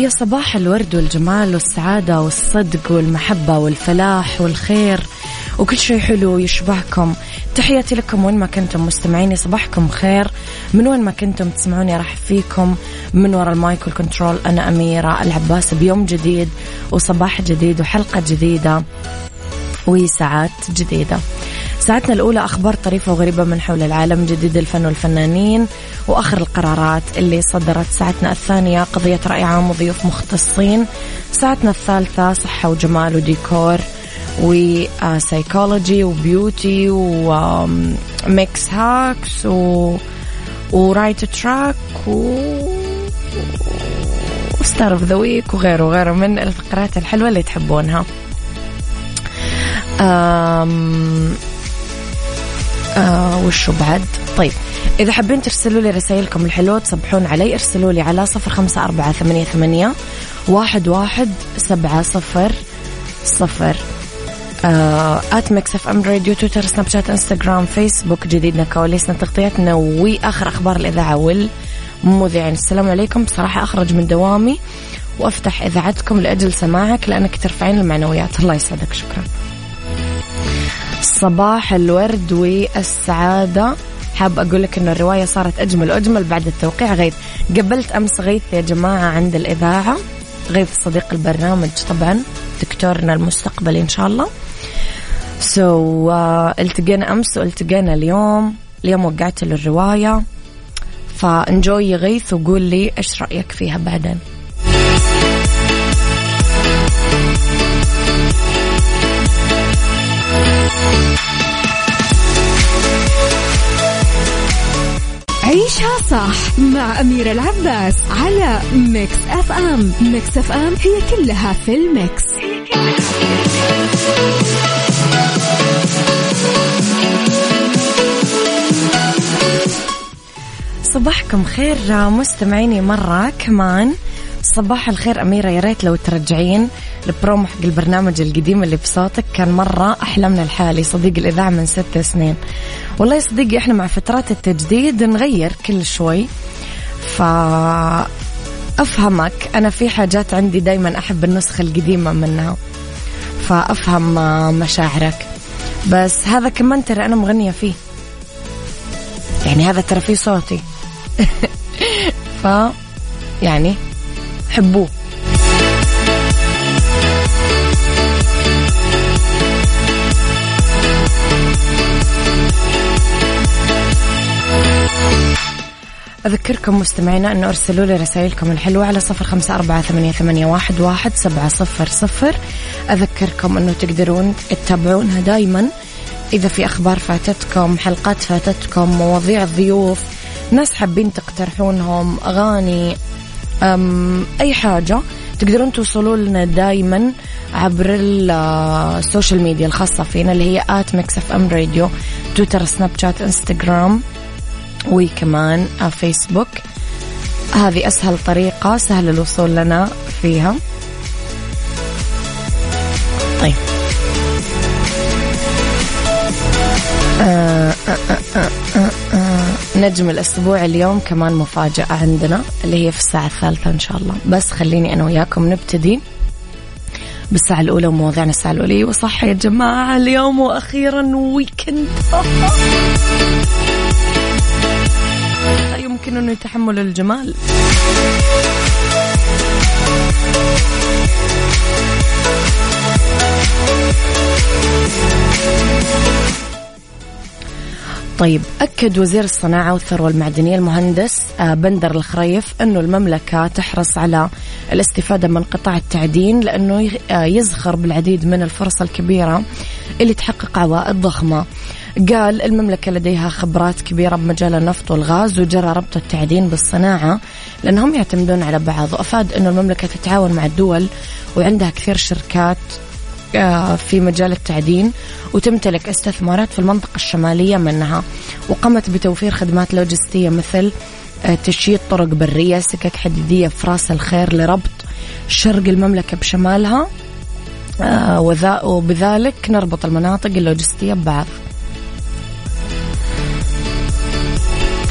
يا صباح الورد والجمال والسعادة والصدق والمحبة والفلاح والخير. وكل شيء حلو يشبهكم. تحياتي لكم وين ما كنتم مستمعيني صباحكم خير. من وين ما كنتم تسمعوني راح فيكم. من وراء المايك والكنترول أنا أميرة العباس. بيوم جديد وصباح جديد وحلقة جديدة وساعات جديدة. ساعتنا الأولى أخبار طريفة وغريبة من حول العالم جديد الفن والفنانين وآخر القرارات اللي صدرت. ساعتنا الثانية قضية رأي عام وضيوف مختصين. ساعتنا الثالثة صحة وجمال وديكور وسايكولوجي و beauty و Mix hacks و right track و star of the week وغيره وغيره من الفقرات الحلوة اللي تحبونها. أم آه وشو بعد؟ طيب إذا حابين ترسلوا لي رسائلكم الحلوة تصبحون علي ارسلوا لي على صفر خمسة أربعة ثمانية, ثمانية واحد, واحد سبعة صفر صفر. at Mix FM Radio تويتر سناب شات انستغرام فيسبوك جديدنا كواليسنا تغطياتنا وآخر أخبار الإذاعة والمذيعين. السلام عليكم. بصراحة أخرج من دوامي وأفتح إذاعتكم لأجل سماعك لأنك ترفعين المعنويات. الله يسعدك. شكرا. صباح الورد والسعادة. حاب أقول لك إنه الرواية صارت أجمل وأجمل بعد التوقيع. غيث قبلت أمس غيث يا جماعة عند الإذاعة. غيث صديق البرنامج طبعا دكتورنا المستقبلي إن شاء الله. سو so, uh, التقينا أمس والتقينا اليوم. اليوم وقعت له الرواية. فانجوي غيث وقول لي إيش رأيك فيها بعدين؟ عيشها صح مع أميرة العباس على Mix FM Mix FM هي كلها في ال mix. صباحكم خير مستمعيني مرة كمان صباح الخير أميرة يا ريت لو ترجعين البرومو حق البرنامج القديم اللي بصوتك. كان مرة أحلى من الحالي صديق الإذاعة من ست سنين. والله يا صديقي إحنا مع فترات التجديد نغير كل شوي. ف أفهمك أنا في حاجات عندي دايما أحب النسخة القديمة منها. فأفهم مشاعرك. بس هذا كمان ترى أنا مغنية فيه. يعني هذا ترى فيه صوتي. ف يعني حبوه. أذكركم مستمعينا أنه أرسلوا لي رسائلكم الحلوة على صفر خمسة أربعة ثمانية, ثمانية واحد, واحد سبعة صفر صفر. أذكركم أنه تقدرون تتابعونها دايما. إذا في أخبار فاتتكم حلقات فاتتكم مواضيع ضيوف ناس حابين تقترحونهم أغاني أي حاجة تقدرون توصلوا لنا دايما عبر ال social media الخاصة فينا اللي هي at Mix FM Radio تويتر سناب شات انستغرام وكمان فيسبوك هذه أسهل طريقة سهل الوصول لنا فيها. طيب. آه آه آه. نجم الأسبوع اليوم كمان مفاجأة عندنا اللي هي في الساعة الثالثة إن شاء الله. بس خليني أنا وياكم نبتدي بالساعة الأولى ومواضيعنا الساعة الأولى. وصح يا جماعة اليوم وأخيرا ويكند يمكن أنه يتحمل الجمال. طيب أكد وزير الصناعة والثروة المعدنية المهندس آه، بندر الخريف أنه المملكة تحرص على الاستفادة من قطاع التعدين لأنه آه، يزخر بالعديد من الفرص الكبيرة اللي تحقق عوائد ضخمة. قال المملكة لديها خبرات كبيرة بمجال النفط والغاز وجرى ربط التعدين بالصناعة لأنهم يعتمدون على بعض. وأفاد أنه المملكة تتعاون مع الدول وعندها كثير شركات في مجال التعدين وتمتلك استثمارات في المنطقة الشمالية منها وقامت بتوفير خدمات لوجستية مثل آه، تشييد طرق برية سكك حديدية في راس الخير لربط شرق المملكة بشمالها آه، وبذلك نربط المناطق اللوجستية ببعض.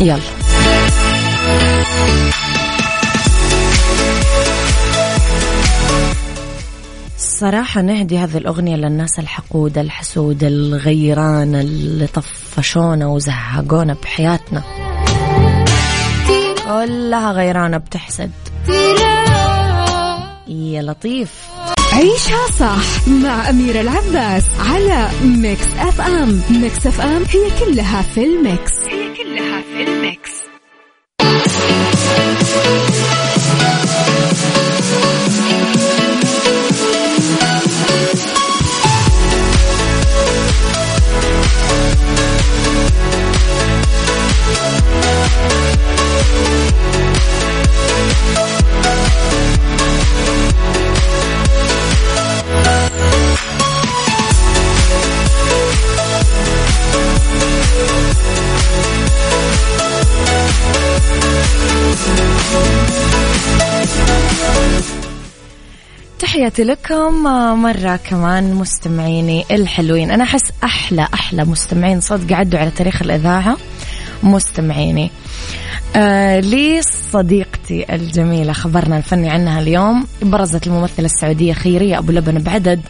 يلا. صراحة نهدي هذه الأغنية للناس الحقودة الحسودة الغيران اللي طفشونا وزهقونا بحياتنا. كلها غيرانة بتحسد. يا لطيف. عيشها صح مع أميرة العباس على Mix FM Mix FM هي كلها في ال mix. هي كلها في ال mix. تحياتي لكم مرة كمان مستمعيني الحلوين. أنا أحس أحلى أحلى مستمعين صدق عدوا على تاريخ الإذاعة. مستمعيني. آه لي صديقتي الجميلة خبرنا الفني عنها اليوم برزت الممثلة السعودية خيرية أبو لبن بعدد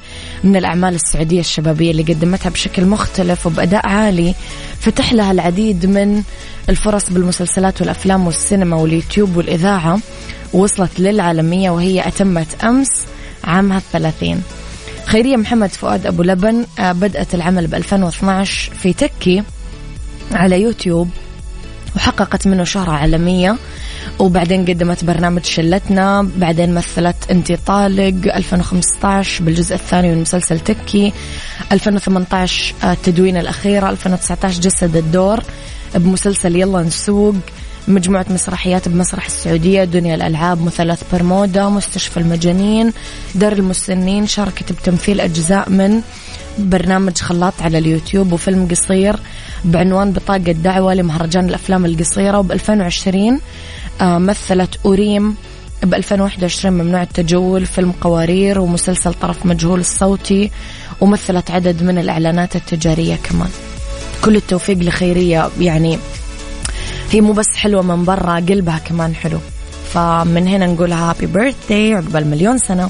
من الأعمال السعودية الشبابية اللي قدمتها بشكل مختلف وبأداء عالي. فتح لها العديد من الفرص بالمسلسلات والأفلام والسينما واليوتيوب والإذاعة وصلت للعالمية وهي أتمت أمس عامها الثلاثين خيرية محمد فؤاد أبو لبن آه، بدأت العمل ب 2012 في تكي. على يوتيوب وحققت منه شهرة عالمية وبعدين قدمت برنامج شلتنا بعدين مثلت انتي طالق 2015 بالجزء الثاني من مسلسل تكي 2018 التدوين الأخيرة 2019 جسد الدور بمسلسل يلا نسوق مجموعة مسرحيات بمسرح السعودية دنيا الألعاب مثلث برمودا مستشفى المجانين دار المسنين شاركت بتمثيل أجزاء من برنامج خلاط على اليوتيوب وفيلم قصير بعنوان بطاقة دعوة لمهرجان الأفلام القصيرة وب 2020 آه، مثلت أوريم ب 2021 ممنوع التجول فيلم قوارير ومسلسل طرف مجهول الصوتي ومثلت عدد من الإعلانات التجارية كمان. كل التوفيق لخيرية يعني هي مو بس حلوة من برا قلبها كمان حلو. فمن هنا نقولها happy birthday عقبال مليون سنة.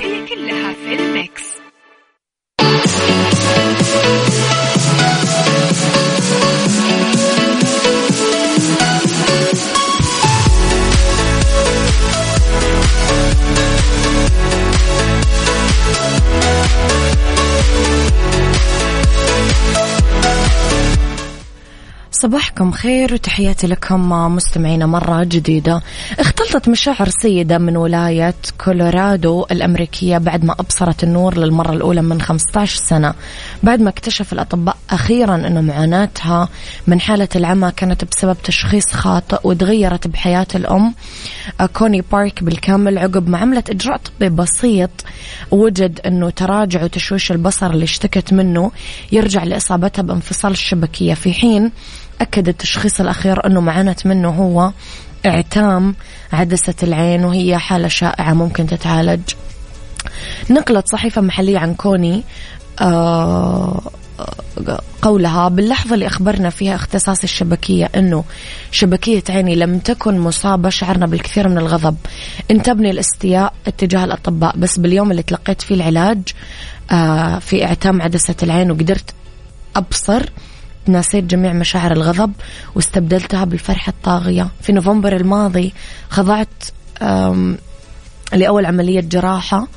صباحكم خير وتحياتي لكم مستمعينا مرة جديدة. اختلطت مشاعر سيدة من ولاية كولورادو الأمريكية بعد ما أبصرت النور للمرة الأولى من 15 سنة. بعد ما اكتشف الأطباء أخيرا أنه معاناتها من حالة العمى كانت بسبب تشخيص خاطئ وتغيرت بحياة الأم كوني بارك بالكامل عقب ما عملت إجراء طبي بسيط وجد أنه تراجع وتشويش البصر اللي اشتكت منه يرجع لإصابتها بانفصال الشبكية. في حين أكد التشخيص الأخير أنه معانت منه هو إعتام عدسة العين وهي حالة شائعة ممكن تتعالج. نقلت صحيفة محلية عن كوني آه قولها باللحظة اللي أخبرنا فيها اختصاص الشبكية أنه شبكية عيني لم تكن مصابة شعرنا بالكثير من الغضب. انتبني الاستياء اتجاه الأطباء بس باليوم اللي تلقيت فيه العلاج آه في إعتام عدسة العين وقدرت أبصر ناسيت جميع مشاعر الغضب واستبدلتها بالفرحة الطاغية. في نوفمبر الماضي خضعت لأول عملية جراحة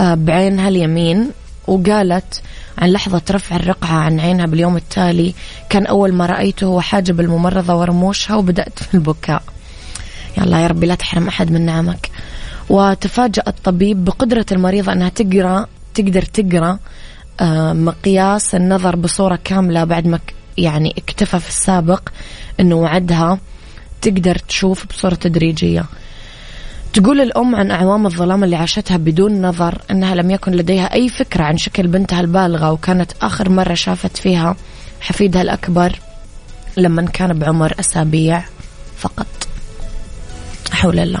آه، بعينها اليمين وقالت عن لحظة رفع الرقعة عن عينها باليوم التالي كان أول ما رأيته هو حاجب الممرضة ورموشها وبدأت في البكاء. يا الله يا ربي لا تحرم أحد من نعمك. وتفاجأ الطبيب بقدرة المريضة أنها تقرأ تقدر تقرأ مقياس النظر بصورة كاملة بعد ما يعني اكتفى في السابق أنه وعدها تقدر تشوف بصورة تدريجية. تقول الأم عن أعوام الظلام اللي عاشتها بدون نظر أنها لم يكن لديها أي فكرة عن شكل بنتها البالغة وكانت آخر مرة شافت فيها حفيدها الأكبر لما كان بعمر أسابيع فقط. حول الله.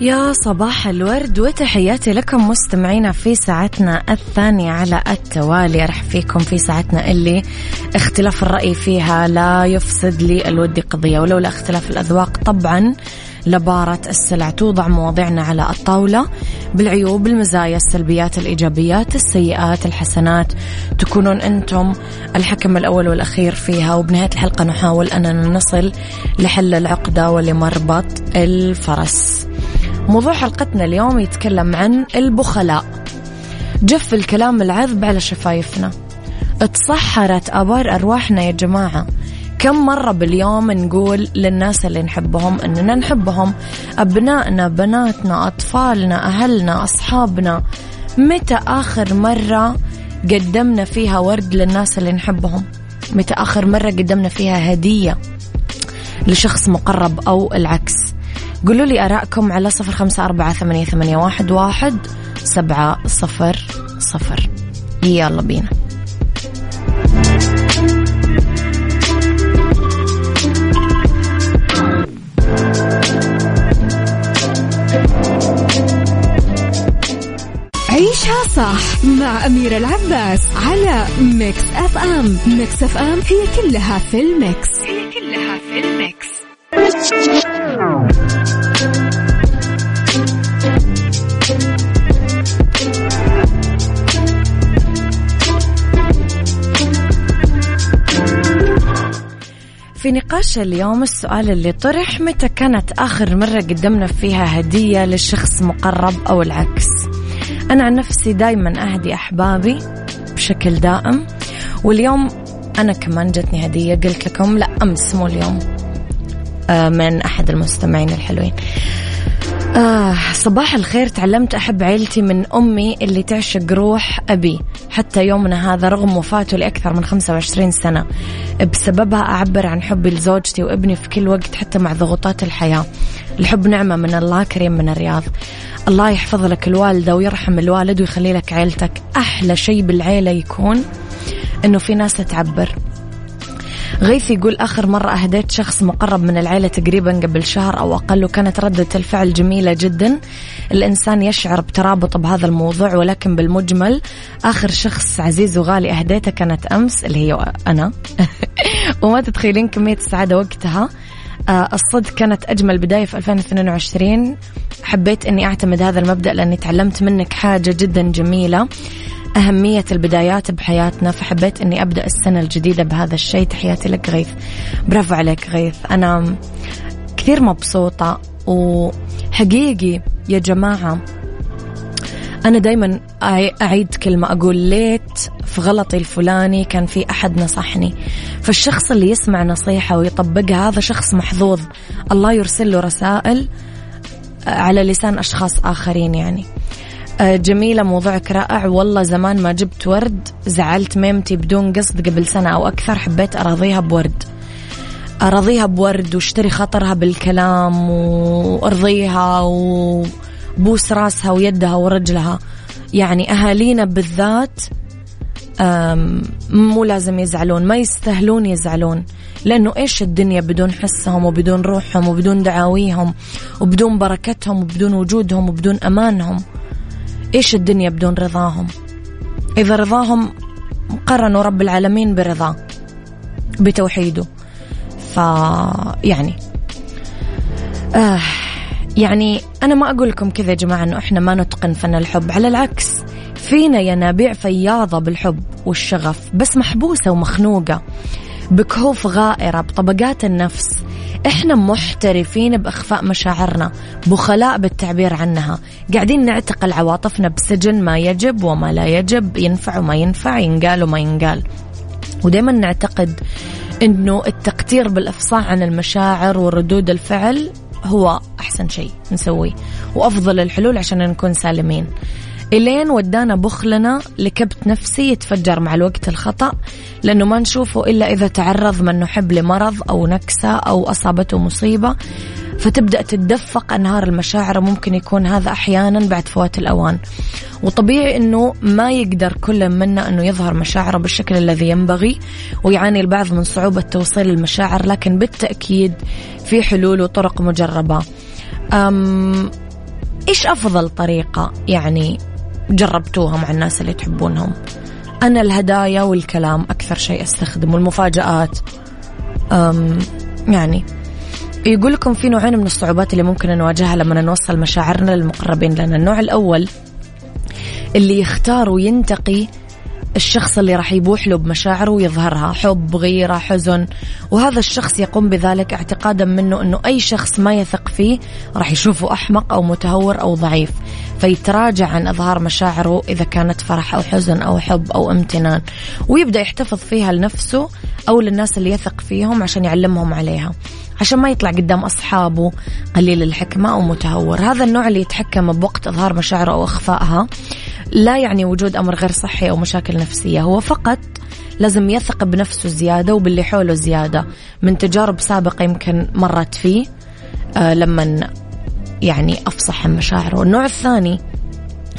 يا صباح الورد وتحياتي لكم مستمعينا في ساعتنا الثانية على التوالي. أرحب فيكم في ساعتنا اللي اختلاف الرأي فيها لا يفسد لي الود قضية ولولا اختلاف الأذواق طبعا لبارة السلع توضع مواضيعنا على الطاولة. بالعيوب المزايا السلبيات الإيجابيات السيئات الحسنات تكونون أنتم الحكم الأول والأخير فيها. وبنهاية الحلقة نحاول أننا نصل لحل العقدة ولمربط الفرس. موضوع حلقتنا اليوم يتكلم عن البخلاء. جف الكلام العذب على شفايفنا. تصحرت أبار أرواحنا يا جماعة. كم مرة باليوم نقول للناس اللي نحبهم أننا نحبهم. أبنائنا بناتنا أطفالنا أهلنا أصحابنا. متى آخر مرة قدمنا فيها ورد للناس اللي نحبهم؟ متى آخر مرة قدمنا فيها هدية لشخص مقرب أو العكس؟ قولوا لي أراءكم على صفر خمسة أربعة ثمانية, ثمانية واحد, واحد سبعة صفر صفر. يلا بينا. عيشها صح مع أميرة العباس على Mix FM Mix FM هي كلها في ال mix. هي كلها في ال mix. في نقاش اليوم السؤال اللي طرح متى كانت آخر مرة قدمنا فيها هدية لشخص مقرب أو العكس؟ أنا عن نفسي دايما أهدي أحبابي بشكل دائم واليوم أنا كمان جتني هدية قلت لكم لا أمس مو اليوم آه، من أحد المستمعين الحلوين. آه صباح الخير. تعلمت أحب عيلتي من أمي اللي تعشق روح أبي. حتى يومنا هذا رغم وفاته لأكثر من 25 سنة. بسببها أعبر عن حبي لزوجتي وابني في كل وقت حتى مع ضغوطات الحياة. الحب نعمة من الله كريم من الرياض. الله يحفظ لك الوالدة ويرحم الوالد ويخلي لك عيلتك. أحلى شيء بالعيلة يكون أنه في ناس تعبر. غيث يقول آخر مرة أهديت شخص مقرب من العيلة تقريبا قبل شهر أو أقل وكانت ردة الفعل جميلة جدا. الإنسان يشعر بترابط بهذا الموضوع ولكن بالمجمل آخر شخص عزيز وغالي أهديته كانت أمس اللي هي أنا. وما تتخيلين كمية السعادة وقتها. آه الصدق كانت أجمل بداية في 2022 حبيت أني أعتمد هذا المبدأ لأني تعلمت منك حاجة جدا جميلة. أهمية البدايات بحياتنا فحبيت أني أبدأ السنة الجديدة بهذا الشيء. تحياتي لك غيث. برافو عليك غيث. أنا كثير مبسوطة وحقيقي يا جماعة أنا دايما أعيد كلمة أقول. ليت في غلطي الفلاني كان في أحد نصحني. فالشخص اللي يسمع نصيحة ويطبقها هذا شخص محظوظ. الله يرسل له رسائل على لسان أشخاص آخرين يعني. جميلة موضوعك رائع. والله زمان ما جبت ورد زعلت ميمتي بدون قصد قبل سنة أو أكثر حبيت أراضيها بورد. أراضيها بورد واشتري خاطرها بالكلام وأرضيها وبوس راسها ويدها ورجلها. يعني أهالينا بالذات مو لازم يزعلون ما يستاهلون يزعلون. لأنه إيش الدنيا بدون حسهم وبدون روحهم وبدون دعاويهم وبدون بركتهم وبدون وجودهم وبدون أمانهم؟ إيش الدنيا بدون رضاهم؟ إذا رضاهم قرنوا رب العالمين برضاه بتوحيده. ف يعني آه يعني أنا ما أقول لكم كذا يا جماعة إنه إحنا ما نتقن فن الحب على العكس فينا ينابيع فياضة بالحب والشغف بس محبوسة ومخنوقة. بكهوف غائرة بطبقات النفس. إحنا محترفين بأخفاء مشاعرنا بخلاء بالتعبير عنها. قاعدين نعتقل عواطفنا بسجن ما يجب وما لا يجب ينفع وما ينفع ينقال وما ينقال. ودائما نعتقد إنه التقتير بالإفصاح عن المشاعر وردود الفعل هو أحسن شيء نسويه وأفضل الحلول عشان نكون سالمين. إلين ودانا بخلنا لكبت نفسي يتفجر مع الوقت الخطأ لأنه ما نشوفه إلا إذا تعرض من نحب لمرض أو نكسة أو أصابته مصيبة. فتبدأ تتدفق أنهار المشاعر ممكن يكون هذا أحيانا بعد فوات الأوان. وطبيعي أنه ما يقدر كل منا أنه يظهر مشاعره بالشكل الذي ينبغي ويعاني البعض من صعوبة توصيل المشاعر لكن بالتأكيد في حلول وطرق مجربة. أم إيش أفضل طريقة؟ يعني جربتوها مع الناس اللي تحبونهم. أنا الهدايا والكلام أكثر شيء أستخدم والمفاجآت أم يعني يقول لكم في نوعين من الصعوبات اللي ممكن نواجهها لما نوصل مشاعرنا للمقربين لنا. النوع الأول اللي يختار وينتقي الشخص اللي راح يبوح له بمشاعره ويظهرها حب غيرة حزن. وهذا الشخص يقوم بذلك اعتقادا منه أنه أي شخص ما يثق فيه راح يشوفه أحمق أو متهور أو ضعيف فيتراجع عن إظهار مشاعره إذا كانت فرح أو حزن أو حب أو امتنان. ويبدأ يحتفظ فيها لنفسه أو للناس اللي يثق فيهم عشان يعلمهم عليها عشان ما يطلع قدام أصحابه قليل الحكمة أو متهور. هذا النوع اللي يتحكم بوقت إظهار مشاعره أو إخفائها. لا يعني وجود أمر غير صحي أو مشاكل نفسية. هو فقط لازم يثق بنفسه زيادة وباللي حوله زيادة. من تجارب سابقة يمكن مرت فيه آه لما يعني أفصح عن مشاعره. النوع الثاني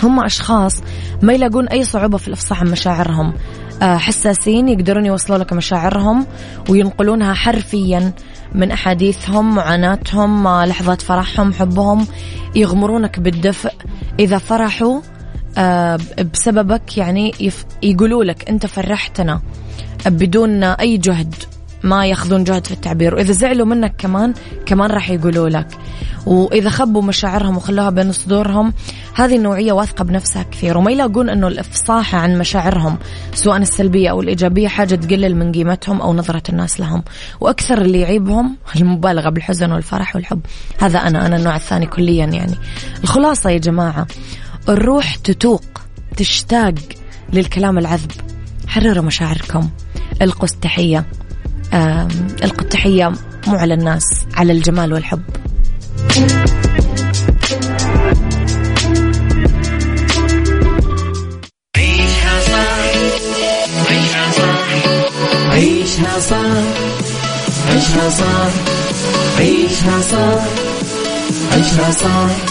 هم أشخاص ما يلاقون أي صعوبة في الإفصاح عن مشاعرهم. آه حساسين يقدرون يوصلوا لك مشاعرهم وينقلونها حرفيا من أحاديثهم معاناتهم آه لحظات فرحهم حبهم يغمرونك بالدفء. إذا فرحوا بسببك يعني يقولوا لك أنت فرحتنا بدون أي جهد ما ياخذون جهد في التعبير. وإذا زعلوا منك كمان كمان راح يقولوا لك. وإذا خبوا مشاعرهم وخلوها بين صدورهم هذه النوعية واثقة بنفسها كثير. وما يلاقون أنه الإفصاح عن مشاعرهم سواء السلبية أو الإيجابية حاجة تقلل من قيمتهم أو نظرة الناس لهم. وأكثر اللي يعيبهم المبالغة بالحزن والفرح والحب. هذا أنا أنا النوع الثاني كليا يعني. الخلاصة يا جماعة الروح تتوق تشتاق للكلام العذب. حرروا مشاعركم. القوا التحية. القوا التحية مو على الناس على الجمال والحب. عيشها صح عيشها صح عيشها صح عيشها صح عيشها صح عيشها صح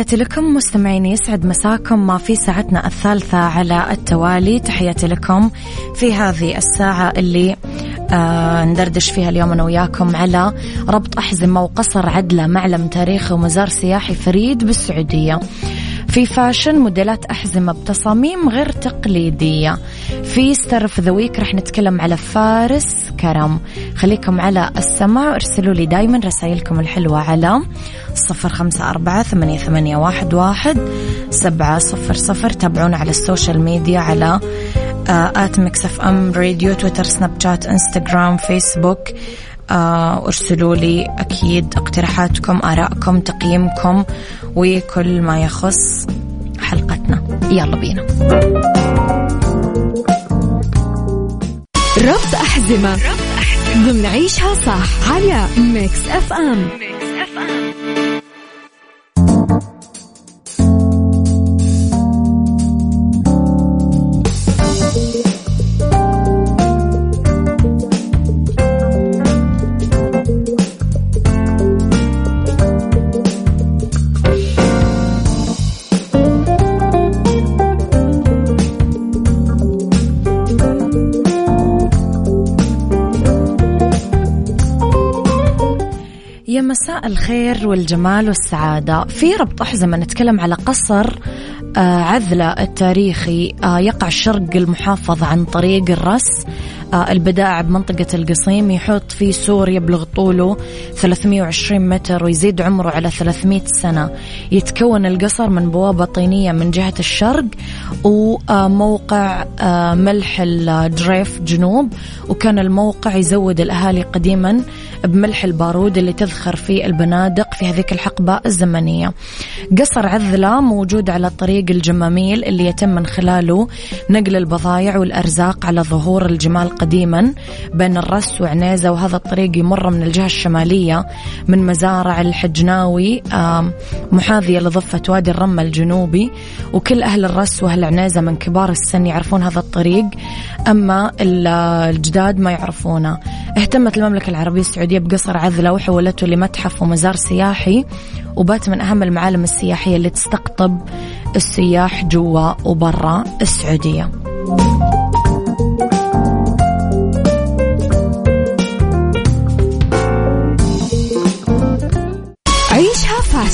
تحياتي لكم مستمعين يسعد مساكم في ساعتنا الثالثة على التوالي. تحياتي لكم في هذه الساعة اللي آه ندردش فيها اليوم أنا وياكم على ربط أحزمة وقصر عدلة معلم تاريخي ومزار سياحي فريد بالسعودية. في fashion موديلات أحزمة بتصاميم غير تقليدية. في star of the week رح نتكلم على فارس كرم. خليكم على السمع وارسلوا لي دايما رسائلكم الحلوة على صفر خمسة أربعة ثمانية, ثمانية واحد, واحد سبعة صفر صفر. تابعونا على السوشيال ميديا على at Mix FM Radio تويتر سناب شات إنستغرام فيسبوك. آه، ارسلوا لي أكيد اقتراحاتكم آرائكم تقييمكم. وكل ما يخص حلقتنا. يلا بينا. ربط أحزمة. ضمن عيشها صح على ميكس أف أم, ميكس. مساء الخير والجمال والسعادة. في ربط أحزمة نتكلم على قصر آه، عذلة التاريخي آه، يقع شرق المحافظة عن طريق الرس. البدائع بمنطقة القصيم يحوط في سور يبلغ طوله 320 متر ويزيد عمره على 300 سنة. يتكون القصر من بوابة طينية من جهة الشرق وموقع ملح الدريف جنوب وكان الموقع يزود الأهالي قديما بملح البارود اللي تذخر في البنادق في هذيك الحقبة الزمنية. قصر عذلة موجود على طريق الجماميل اللي يتم من خلاله نقل البضائع والأرزاق على ظهور الجمال قديما بين الرس وعنيزة وهذا الطريق يمر من الجهة الشمالية من مزارع الحجناوي محاذية لضفة وادي الرمة الجنوبي. وكل أهل الرس وأهل عنيزة من كبار السن يعرفون هذا الطريق أما الجداد ما يعرفونه. اهتمت المملكة العربية السعودية بقصر عذلة وحولته لمتحف ومزار سياحي وبات من أهم المعالم السياحية اللي تستقطب السياح جوا وبرا السعودية.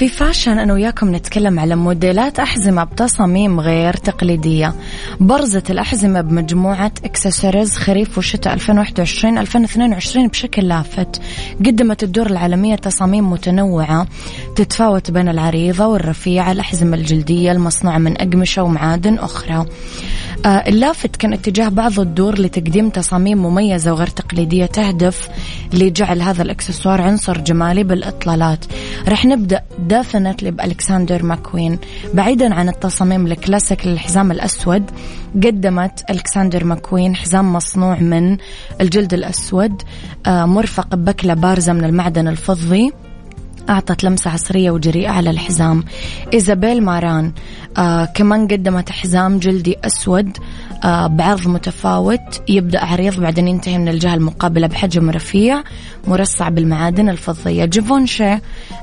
في fashion أنا وياكم نتكلم على موديلات أحزمة بتصاميم غير تقليدية. برزت الأحزمة بمجموعة إكسسوارز خريف وشتاء 2021-2022 بشكل لافت. قدمت الدور العالمية تصاميم متنوعة تتفاوت بين العريضة والرفيعة الأحزمة الجلدية المصنوعة من أقمشة ومعادن أخرى. آه، اللافت كان اتجاه بعض الدور لتقديم تصاميم مميزة وغير تقليدية تهدف لجعل هذا الإكسسوار عنصر جمالي بالإطلالات. رح نبدأ definitely بألكسندر ماكوين. بعيدا عن التصاميم الكلاسيك للحزام الأسود قدمت ألكسندر ماكوين حزام مصنوع من الجلد الأسود آه، مرفق ببكلة بارزة من المعدن الفضي أعطت لمسة عصرية وجريئة على الحزام. إيزابيل ماران آه كمان قدمت حزام جلدي أسود بعرض متفاوت يبدأ عريض بعدين ينتهي من الجهة المقابلة بحجم رفيع مرصع بالمعادن الفضية. جيفونشي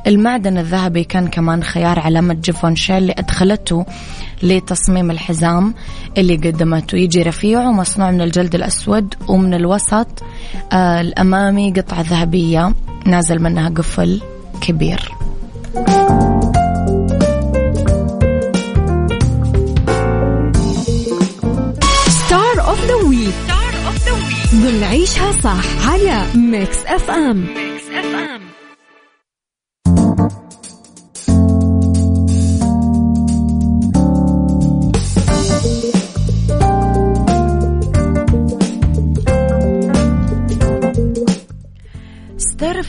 المعدن الذهبي كان كمان خيار علامة جيفونشي اللي أدخلته لتصميم الحزام اللي قدمته. يجي رفيع ومصنوع من الجلد الأسود ومن الوسط آه الأمامي قطعة ذهبية نازل منها قفل كبير. star ضمن عيشها صح على Mix FM Mix FM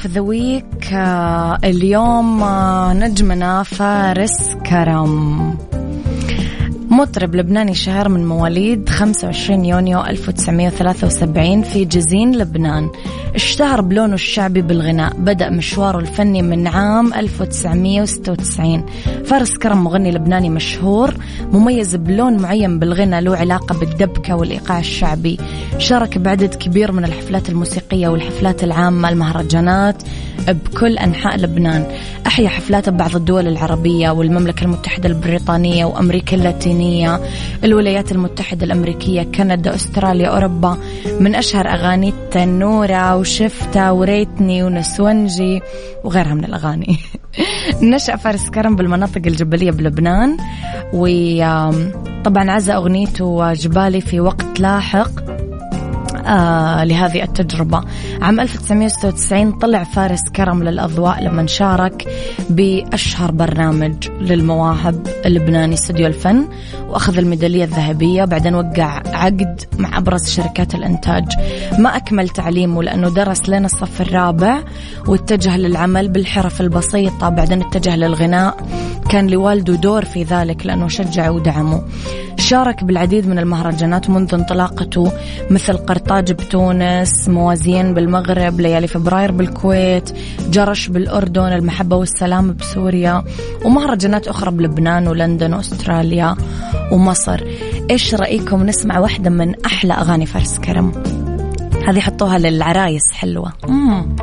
the week اليوم آه، نجمنا فارس كرم. مطرب لبناني شهر من مواليد 25 يونيو 1973 في جزين لبنان. اشتهر بلونه الشعبي بالغناء. بدأ مشواره الفني من عام 1996 فارس كرم مغني لبناني مشهور مميز بلون معين بالغناء له علاقة بالدبكة والإيقاع الشعبي. شارك بعدد كبير من الحفلات الموسيقية والحفلات العامة المهرجانات بكل أنحاء لبنان. أحيا حفلاته ببعض الدول العربية والمملكة المتحدة البريطانية وأمريكا اللاتينية. الولايات المتحدة الأمريكية كندا أستراليا أوروبا. من أشهر أغاني تنورة وشفتة وريتني ونسونجي وغيرها من الأغاني. نشأ فارس كرم بالمناطق الجبلية بلبنان وطبعا عزى أغنيته جبالي في وقت لاحق. لهذه التجربة. عام 1996 طلع فارس كرم للأضواء لما شارك بأشهر برنامج للمواهب اللبناني استوديو الفن وأخذ الميدالية الذهبية بعدين وقع عقد مع أبرز شركات الإنتاج. ما أكمل تعليمه لأنه درس لين الصف الرابع واتجه للعمل بالحرف البسيطة بعدين اتجه للغناء. كان لوالده دور في ذلك لأنه شجعه ودعمه. شارك بالعديد من المهرجانات منذ انطلاقته مثل قرطاج بتونس موازين بالمغرب ليالي فبراير بالكويت جرش بالأردن المحبة والسلام بسوريا ومهرجانات أخرى بلبنان ولندن وأستراليا ومصر. إيش رأيكم؟ نسمع واحدة من أحلى أغاني فارس كرم هذه حطوها للعرايس حلوة. مم.